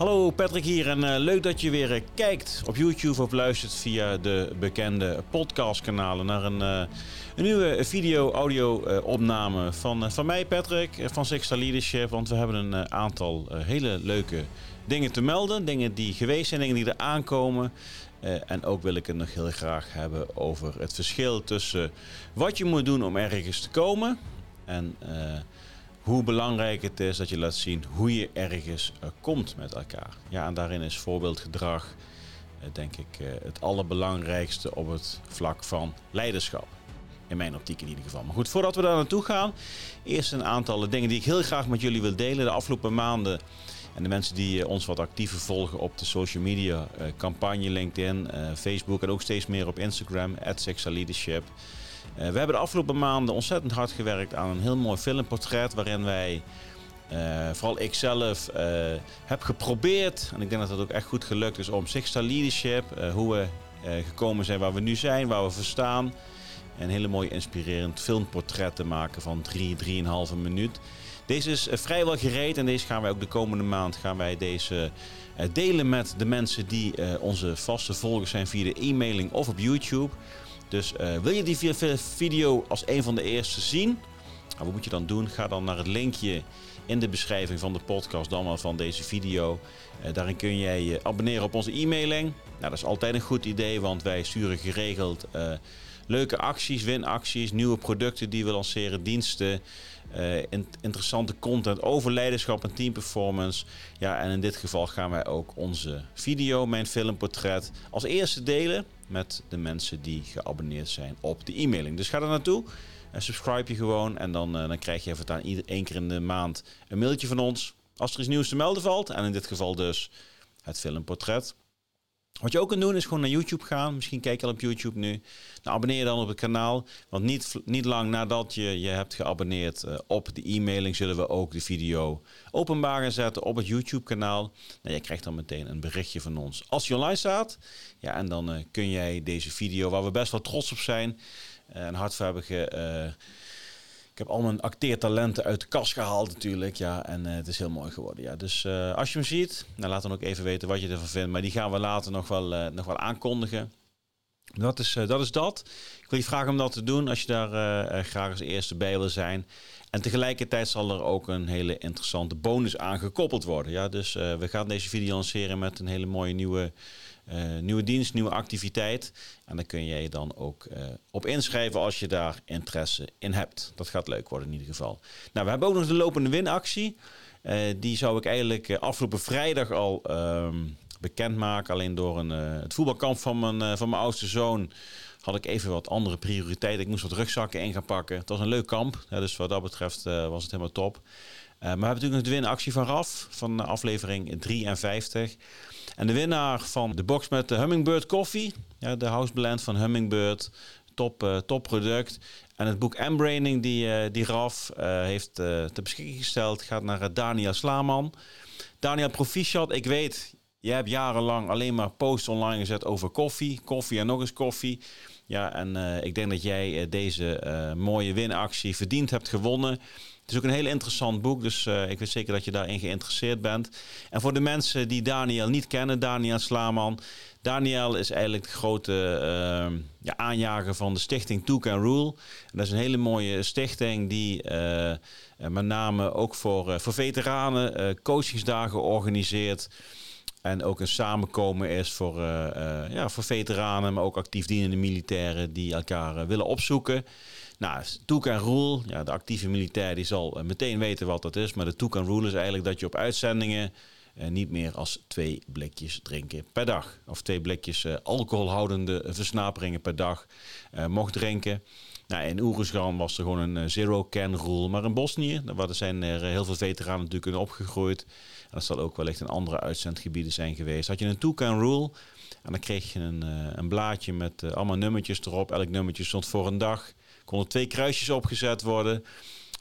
Hallo Patrick hier en uh, leuk dat je weer uh, kijkt op YouTube of luistert via de bekende podcastkanalen naar een, uh, een nieuwe video-audio-opname van, van mij Patrick van Sixta Leadership. Want we hebben een aantal hele leuke dingen te melden, dingen die geweest zijn, dingen die er aankomen. en ook wil ik het nog heel graag hebben over het verschil tussen wat je moet doen om ergens te komen en hoe belangrijk het is dat je laat zien hoe je ergens uh, komt met elkaar. Ja, en daarin is voorbeeldgedrag, uh, denk ik, uh, het allerbelangrijkste op het vlak van leiderschap. In mijn optiek in ieder geval. Maar goed, voordat we daar naartoe gaan, eerst een aantal dingen die ik heel graag met jullie wil delen. De afgelopen maanden en de mensen die ons wat actiever volgen op de social media campagne, LinkedIn, Facebook en ook steeds meer op Instagram, Leadership. Eh, we hebben de afgelopen maanden ontzettend hard gewerkt aan een heel mooi filmportret waarin wij, uh, vooral ik zelf, uh, heb geprobeerd, en ik denk dat dat ook echt goed gelukt is, om Sixta Leadership, hoe we gekomen zijn waar we nu zijn, waar we verstaan, een hele mooi inspirerend filmportret te maken van 3, 3,5 minuut. Deze is vrijwel gereed en deze gaan wij ook de komende maand gaan wij deze delen met de mensen die onze vaste volgers zijn via de e-mailing of op YouTube. Dus uh, wil je die video als een van de eerste zien? Nou, wat moet je dan doen? Ga dan naar het linkje in de beschrijving van de podcast, dan wel van deze video. Uh, daarin kun jij je abonneren op onze e-mailing. Nou, dat is altijd een goed idee, want wij sturen geregeld uh, leuke acties, winacties, nieuwe producten die we lanceren, diensten, in, interessante content over leiderschap en teamperformance. Ja, en in dit geval gaan wij ook onze video, mijn filmportret, als eerste delen met de mensen die geabonneerd zijn op de e-mailing. Dus ga er naartoe. En subscribe je gewoon en dan, uh, dan krijg je even ieder één keer in de maand een mailtje van ons. Als er iets nieuws te melden valt. En in dit geval dus het filmportret. Wat je ook kunt doen is gewoon naar YouTube gaan. Misschien kijk je al op YouTube nu. Nou, abonneer je dan op het kanaal. Want niet, niet lang nadat je je hebt geabonneerd uh, op de e-mailing... zullen we ook de video openbaar gaan zetten op het YouTube-kanaal. Nou, je krijgt dan meteen een berichtje van ons als je online staat. Ja, en dan uh, kun jij deze video, waar we best wel trots op zijn... Uh, en hard voor hebben ge, ik heb al mijn acteertalenten uit de kast gehaald natuurlijk. Ja, en uh, het is heel mooi geworden. Ja. Dus uh, als je hem ziet, nou, laat dan ook even weten wat je ervan vindt. Maar die gaan we later nog wel, uh, nog wel aankondigen. Dat is, dat is dat. Ik wil je vragen om dat te doen als je daar graag als eerste bij wil zijn. En tegelijkertijd zal er ook een hele interessante bonus aan gekoppeld worden. Ja, dus we gaan deze video lanceren met een hele mooie nieuwe nieuwe dienst, nieuwe activiteit. En dan kun je je dan ook op inschrijven als je daar interesse in hebt. Dat gaat leuk worden in ieder geval. Nou, we hebben ook nog de lopende winactie. Die zou ik eigenlijk afgelopen vrijdag al ehm, bekendmaken. Alleen door een, het voetbalkamp van mijn, van mijn oudste zoon had ik even wat andere prioriteiten. Ik moest wat rugzakken in gaan pakken. Het was een leuk kamp. dus wat dat betreft was het helemaal top. maar we hebben natuurlijk de winactie van RAF van aflevering 53. En de winnaar van de box met de Hummingbird Coffee, ja, de house blend van Hummingbird, top, top product. En het boek Embraining die, die Raf heeft ter beschikking gesteld gaat naar Daniel Slaman. Daniel Proficiat, ik weet, je hebt jarenlang alleen maar posts online gezet over koffie. Koffie en nog eens koffie. Ja, en ik denk dat jij deze mooie winactie verdiend hebt gewonnen. Het is ook een heel interessant boek, dus ik weet zeker dat je daarin geïnteresseerd bent. En voor de mensen die Daniel niet kennen, Daniel Slaman. Daniel is eigenlijk de grote uh, ja, aanjager van de stichting Took and Rule. En dat is een hele mooie stichting die met name ook voor, voor veteranen coachingsdagen organiseert. En ook een samenkomen is voor, ja, voor veteranen, maar ook actief dienende militairen die elkaar willen opzoeken. Nou, toek en rule, ja, de actieve militair die zal eh, meteen weten wat dat is. Maar de toek en rule is eigenlijk dat je op uitzendingen eh, niet meer als twee blikjes drinken per dag. Of twee blikjes eh, alcoholhoudende versnaperingen per dag eh, mocht drinken. Nou, in Oeruzgan was er gewoon een eh, zero-can rule. Maar in Bosnië, waar zijn er heel veel veteranen natuurlijk in opgegroeid. En dat zal ook wellicht in andere uitzendgebieden zijn geweest. Had je een two-can rule en dan kreeg je een, een blaadje met allemaal nummertjes erop. Elk nummertje stond voor een dag konden twee kruisjes opgezet worden.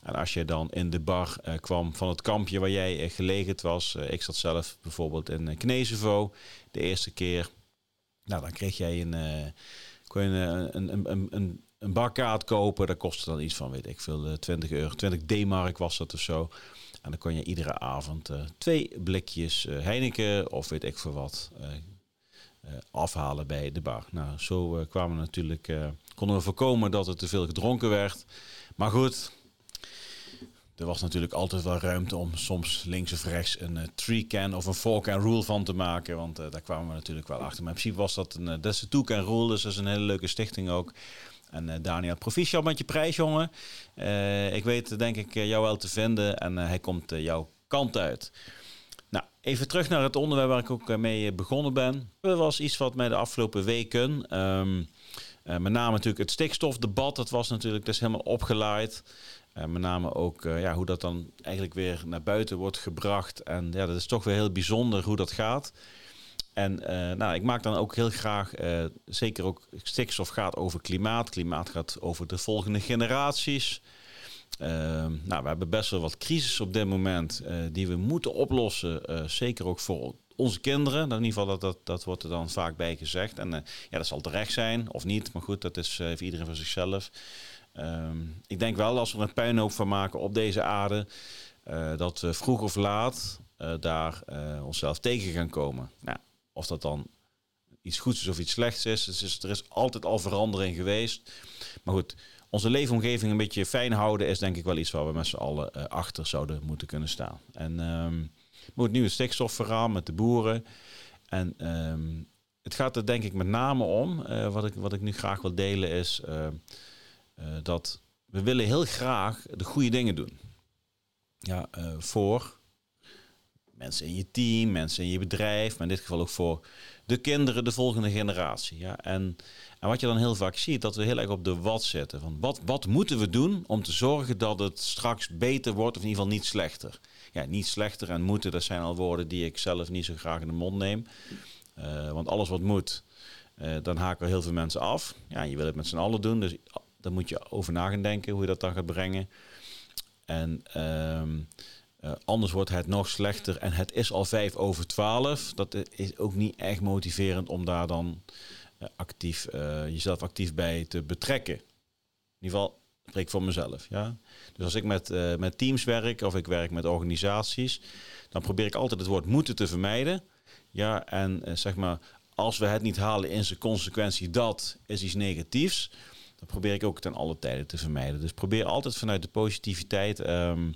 En als je dan in de bar kwam van het kampje waar jij gelegen was, uh, ik zat zelf bijvoorbeeld in Knezevo de eerste keer, nou dan kreeg jij een, kon je een, een, een, een, een barkaart kopen. Dat kostte dan iets van, weet ik veel, 20 euro. 20 D-mark was dat of zo. En dan kon je iedere avond twee blikjes Heineken of weet ik veel wat afhalen bij de bar. Nou, zo kwamen we natuurlijk, konden we voorkomen dat er te veel gedronken werd. Maar goed, er was natuurlijk altijd wel ruimte om soms links of rechts een tree can of een four can rule van te maken. Want daar kwamen we natuurlijk wel achter. Maar in principe was dat een uh, dat is two can rule, dus dat is een hele leuke stichting ook. En Daniel, proficiat met je prijs, jongen. ik weet denk ik jou wel te vinden en hij komt jouw kant uit. Nou, even terug naar het onderwerp waar ik ook mee begonnen ben. Dat was iets wat mij de afgelopen weken... Um, met name natuurlijk het stikstofdebat, dat was natuurlijk is helemaal opgeleid. Met name ook ja, hoe dat dan eigenlijk weer naar buiten wordt gebracht. En ja, dat is toch weer heel bijzonder hoe dat gaat. En uh, nou, ik maak dan ook heel graag, zeker ook stikstof gaat over klimaat. Klimaat gaat over de volgende generaties. Ehm, nou, we hebben best wel wat crisis op dit moment die we moeten oplossen. zeker ook voor onze kinderen. In ieder geval, dat, dat, dat wordt er dan vaak bij gezegd. En ja, dat zal terecht zijn of niet. Maar goed, dat is voor iedereen voor zichzelf. Ehm, ik denk wel als we een puinhoop van maken op deze aarde, dat we vroeg of laat daar onszelf tegen gaan komen. Nou, of dat dan iets goeds is of iets slechts is, er is altijd al verandering geweest. Maar goed, onze leefomgeving een beetje fijn houden is denk ik wel iets waar we met z'n allen achter zouden moeten kunnen staan. En um, moet nu het stikstofverhaal met de boeren. En um, het gaat er denk ik met name om, wat, ik, wat ik nu graag wil delen is uh, dat we willen heel graag de goede dingen doen. Ja, voor mensen in je team, mensen in je bedrijf, maar in dit geval ook voor de kinderen, de volgende generatie. Ja, en, en wat je dan heel vaak ziet, dat we heel erg op de wat zetten. Van wat, wat moeten we doen om te zorgen dat het straks beter wordt, of in ieder geval niet slechter. Ja, niet slechter en moeten, dat zijn al woorden die ik zelf niet zo graag in de mond neem. Uh, want alles wat moet, uh, dan haken heel veel mensen af. Ja, je wil het met z'n allen doen, dus daar moet je over na gaan denken hoe je dat dan gaat brengen. En um, uh, anders wordt het nog slechter. En het is al vijf over twaalf. Dat is ook niet echt motiverend om daar dan uh, actief, uh, jezelf actief bij te betrekken. In ieder geval, spreek voor mezelf. Ja? Dus als ik met, met teams werk of ik werk met organisaties, dan probeer ik altijd het woord moeten te vermijden. Ja, en zeg maar, als we het niet halen in zijn consequentie dat is iets negatiefs dat probeer ik ook ten alle tijden te vermijden. Dus probeer altijd vanuit de positiviteit um,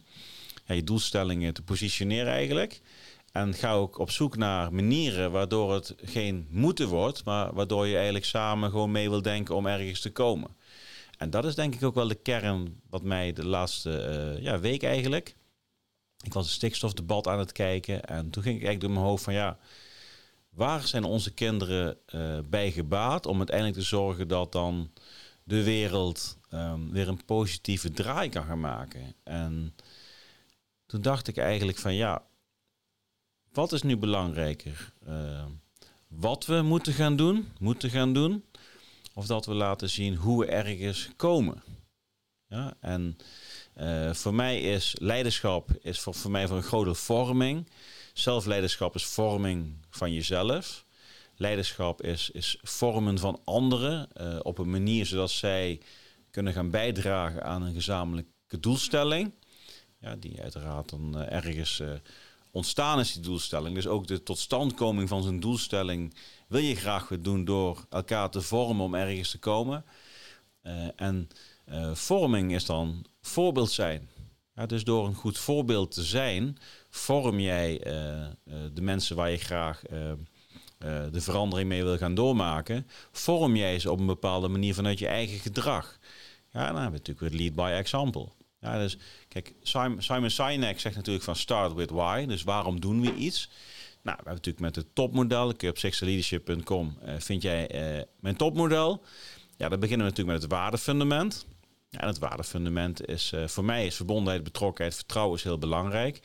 je doelstellingen te positioneren eigenlijk. En ga ook op zoek naar manieren waardoor het geen moeten wordt, maar waardoor je eigenlijk samen gewoon mee wil denken om ergens te komen. En dat is denk ik ook wel de kern wat mij de laatste uh, ja, week eigenlijk. Ik was een stikstofdebat aan het kijken en toen ging ik eigenlijk door mijn hoofd van ja, waar zijn onze kinderen uh, bij gebaat om uiteindelijk te zorgen dat dan de wereld um, weer een positieve draai kan gaan maken. En toen dacht ik eigenlijk van ja, wat is nu belangrijker? Uh, wat we moeten gaan doen, moeten gaan doen, of dat we laten zien hoe we ergens komen. Ja, en uh, voor mij is leiderschap is voor, mij voor een grote vorming. Zelfleiderschap is vorming van jezelf. Leiderschap is, is vormen van anderen uh, op een manier zodat zij kunnen gaan bijdragen aan een gezamenlijke doelstelling. Ja, die uiteraard dan uh, ergens uh, ontstaan is, die doelstelling. Dus ook de totstandkoming van zijn doelstelling wil je graag doen door elkaar te vormen om ergens te komen. en vorming is dan voorbeeld zijn. Ja, dus door een goed voorbeeld te zijn, vorm jij de mensen waar je graag de verandering mee wil gaan doormaken, vorm jij ze op een bepaalde manier vanuit je eigen gedrag. Ja, dan hebben we natuurlijk weer lead by example. Ja, dus kijk, Simon, Sinek zegt natuurlijk van start with why. Dus waarom doen we iets? Nou, we hebben natuurlijk met het topmodel, kun je op sexleadership.com uh, vind jij uh, mijn topmodel. Ja, dan beginnen we natuurlijk met het waardefundament. Ja, en het waardefundament is uh, voor mij is verbondenheid, betrokkenheid, vertrouwen is heel belangrijk.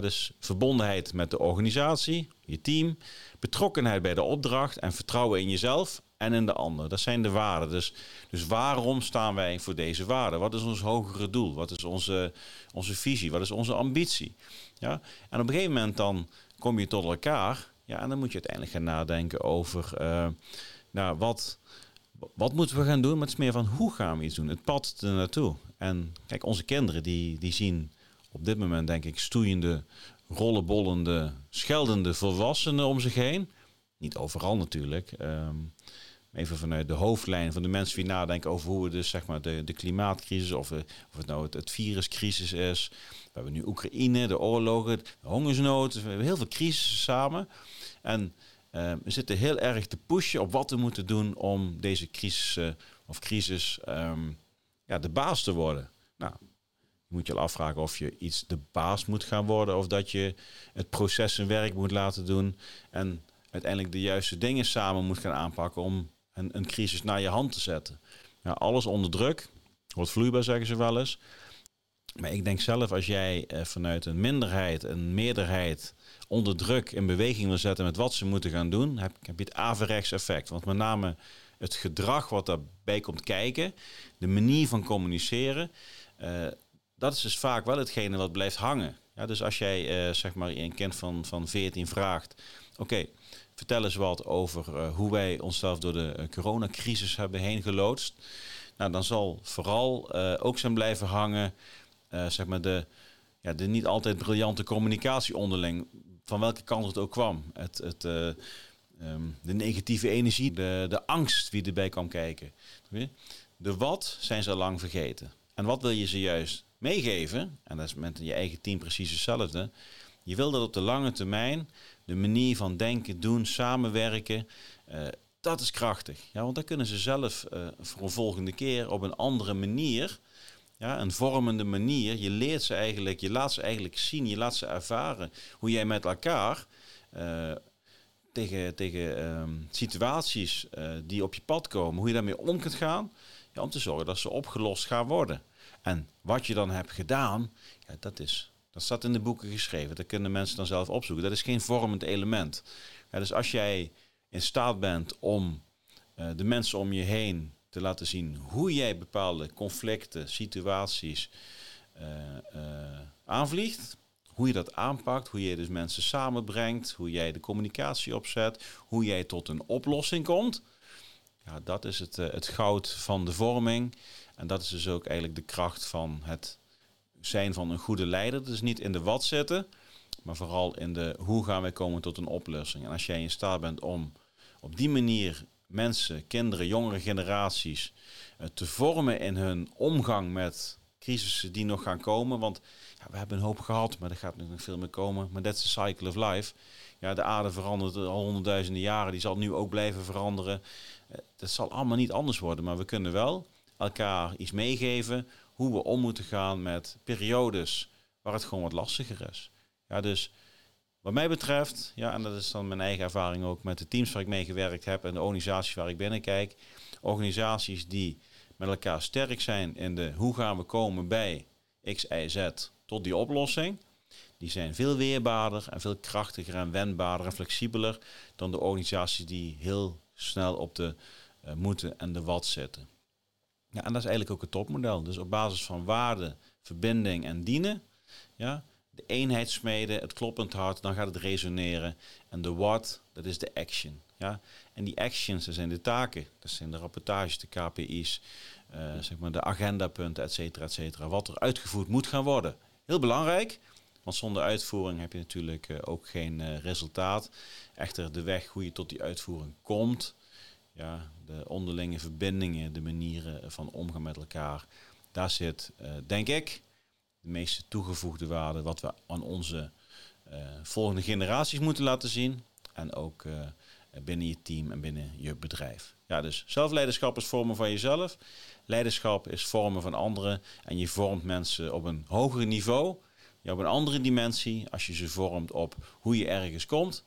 Dus verbondenheid met de organisatie, je team, betrokkenheid bij de opdracht en vertrouwen in jezelf en in de ander. Dat zijn de waarden. Dus, dus waarom staan wij voor deze waarden? Wat is ons hogere doel? Wat is onze, onze visie? Wat is onze ambitie? Ja? En op een gegeven moment dan kom je tot elkaar. Ja, en dan moet je uiteindelijk gaan nadenken over uh, nou, wat, wat moeten we gaan doen, maar het is meer van hoe gaan we iets doen, het pad er naartoe. En kijk, onze kinderen die, die zien op dit moment denk ik stoeiende, rollenbollende, scheldende volwassenen om zich heen. Niet overal natuurlijk. Ehm, even vanuit de hoofdlijn van de mensen die nadenken over hoe we dus zeg maar de, de klimaatcrisis of, eh, of het nou het, viruscrisis is. We hebben nu Oekraïne, de oorlogen, de hongersnood. we hebben heel veel crisissen samen. En ehm, we zitten heel erg te pushen op wat we moeten doen om deze crisis of crisis ehm, ja, de baas te worden. Nou, moet je al afvragen of je iets de baas moet gaan worden of dat je het proces zijn werk moet laten doen en uiteindelijk de juiste dingen samen moet gaan aanpakken om een, een crisis naar je hand te zetten. Ja, alles onder druk, wordt vloeibaar zeggen ze wel eens. Maar ik denk zelf, als jij eh, vanuit een minderheid, een meerderheid onder druk in beweging wil zetten met wat ze moeten gaan doen, heb, heb je het averechts effect. Want met name het gedrag wat daarbij komt kijken, de manier van communiceren, uh, dat is dus vaak wel hetgene wat blijft hangen. Ja, dus als jij uh, zeg maar een kind van, van 14 vraagt, oké, vertel eens wat over uh, hoe wij onszelf door de coronacrisis hebben heen geloodst. Nou, dan zal vooral ook zijn blijven hangen, zeg maar de, ja, de niet altijd briljante communicatie onderling, van welke kant het ook kwam. Het, het Ehm, de negatieve energie, de, de angst wie erbij kwam kijken. De wat zijn ze al lang vergeten. En wat wil je ze juist meegeven? En dat is met je eigen team precies hetzelfde. Je wil dat op de lange termijn de manier van denken, doen, samenwerken, uh, dat is krachtig. Ja, want dan kunnen ze zelf uh, voor een volgende keer op een andere manier, ja, een vormende manier, je leert ze eigenlijk, je laat ze eigenlijk zien, je laat ze ervaren hoe jij met elkaar uh, tegen, tegen ehm, situaties die op je pad komen, hoe je daarmee om kunt gaan, ja, om te zorgen dat ze opgelost gaan worden. En wat je dan hebt gedaan, ja, dat, is, dat staat in de boeken geschreven. Dat kunnen mensen dan zelf opzoeken. Dat is geen vormend element. Dus als jij in staat bent om uh, de mensen om je heen te laten zien hoe jij bepaalde conflicten, situaties uh, aanvliegt, hoe je dat aanpakt, hoe je dus mensen samenbrengt, hoe jij de communicatie opzet, hoe jij tot een oplossing komt. Ja, dat is het, het goud van de vorming. En dat is dus ook eigenlijk de kracht van het zijn van een goede leider. Dus niet in de wat zitten, maar vooral in de hoe gaan wij komen tot een oplossing. En als jij in staat bent om op die manier mensen, kinderen, jongere generaties uh, te vormen in hun omgang met crisissen die nog gaan komen. Want ja, we hebben een hoop gehad, maar er gaat nog veel meer komen. Maar dat is de cycle of life. Ja, de aarde verandert al honderdduizenden jaren. Die zal nu ook blijven veranderen. Uh, dat zal allemaal niet anders worden. Maar we kunnen wel elkaar iets meegeven hoe we om moeten gaan met periodes waar het gewoon wat lastiger is. Ja, dus wat mij betreft, ja, en dat is dan mijn eigen ervaring ook met de teams waar ik mee gewerkt heb en de organisaties waar ik binnenkijk. Organisaties die met elkaar sterk zijn in de hoe gaan we komen bij X, Y, Z tot die oplossing. Die zijn veel weerbaarder en veel krachtiger en wendbaarder en flexibeler dan de organisaties die heel snel op de uh, moeten en de wat zitten. Ja, en dat is eigenlijk ook het topmodel. Dus op basis van waarde, verbinding en dienen, ja, de eenheid smeden, het kloppend hart, dan gaat het resoneren. En de what, dat is de action. Ja? En die actions, dat zijn de taken, dat zijn de rapportages, de KPI's, uh, zeg maar de agendapunten, et cetera, et cetera. Wat er uitgevoerd moet gaan worden. Heel belangrijk, want zonder uitvoering heb je natuurlijk uh, ook geen uh, resultaat. Echter, de weg hoe je tot die uitvoering komt, ja, de onderlinge verbindingen, de manieren van omgaan met elkaar, daar zit, denk ik, de meeste toegevoegde waarde wat we aan onze volgende generaties moeten laten zien. En ook binnen je team en binnen je bedrijf. Ja, dus zelfleiderschap is vormen van jezelf. Leiderschap is vormen van anderen. En je vormt mensen op een hoger niveau. Ja, op een andere dimensie. Als je ze vormt op hoe je ergens komt.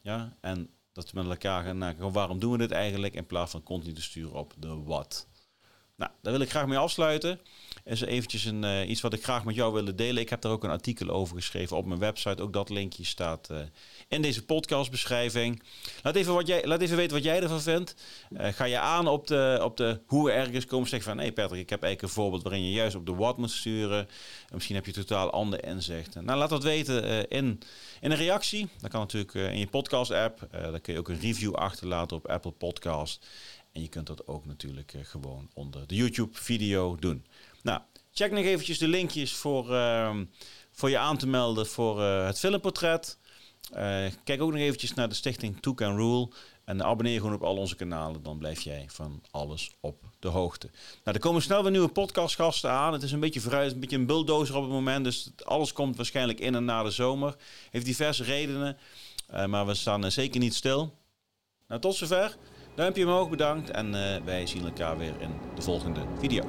Ja, en dat we met elkaar gaan nadenken. Waarom doen we dit eigenlijk? In plaats van continu te sturen op de wat. Nou, daar wil ik graag mee afsluiten. Is eventjes een, uh, iets wat ik graag met jou wilde delen. Ik heb daar ook een artikel over geschreven op mijn website. Ook dat linkje staat uh, in deze podcastbeschrijving. Laat even, wat jij, laat even weten wat jij ervan vindt. Uh, ga je aan op de, op de hoe ergens komen. Zeg van, hey Patrick, ik heb eigenlijk een voorbeeld waarin je juist op de what moet sturen. Misschien heb je totaal ander inzichten. Nou, laat dat weten in, in een reactie. Dat kan natuurlijk in je podcast app. daar kun je ook een review achterlaten op Apple Podcast. En je kunt dat ook natuurlijk gewoon onder de YouTube-video doen. Nou, check nog eventjes de linkjes voor, ehm, voor je aan te melden voor het filmportret. kijk ook nog eventjes naar de stichting Took and Rule. En abonneer gewoon op al onze kanalen, dan blijf jij van alles op de hoogte. Nou, er komen snel weer nieuwe podcastgasten aan. Het is een beetje vooruit, een beetje een bulldozer op het moment. Dus alles komt waarschijnlijk in en na de zomer. Heeft diverse redenen, maar we staan zeker niet stil. Nou, tot zover. Duimpje omhoog, bedankt. En uh, wij zien elkaar weer in de volgende video.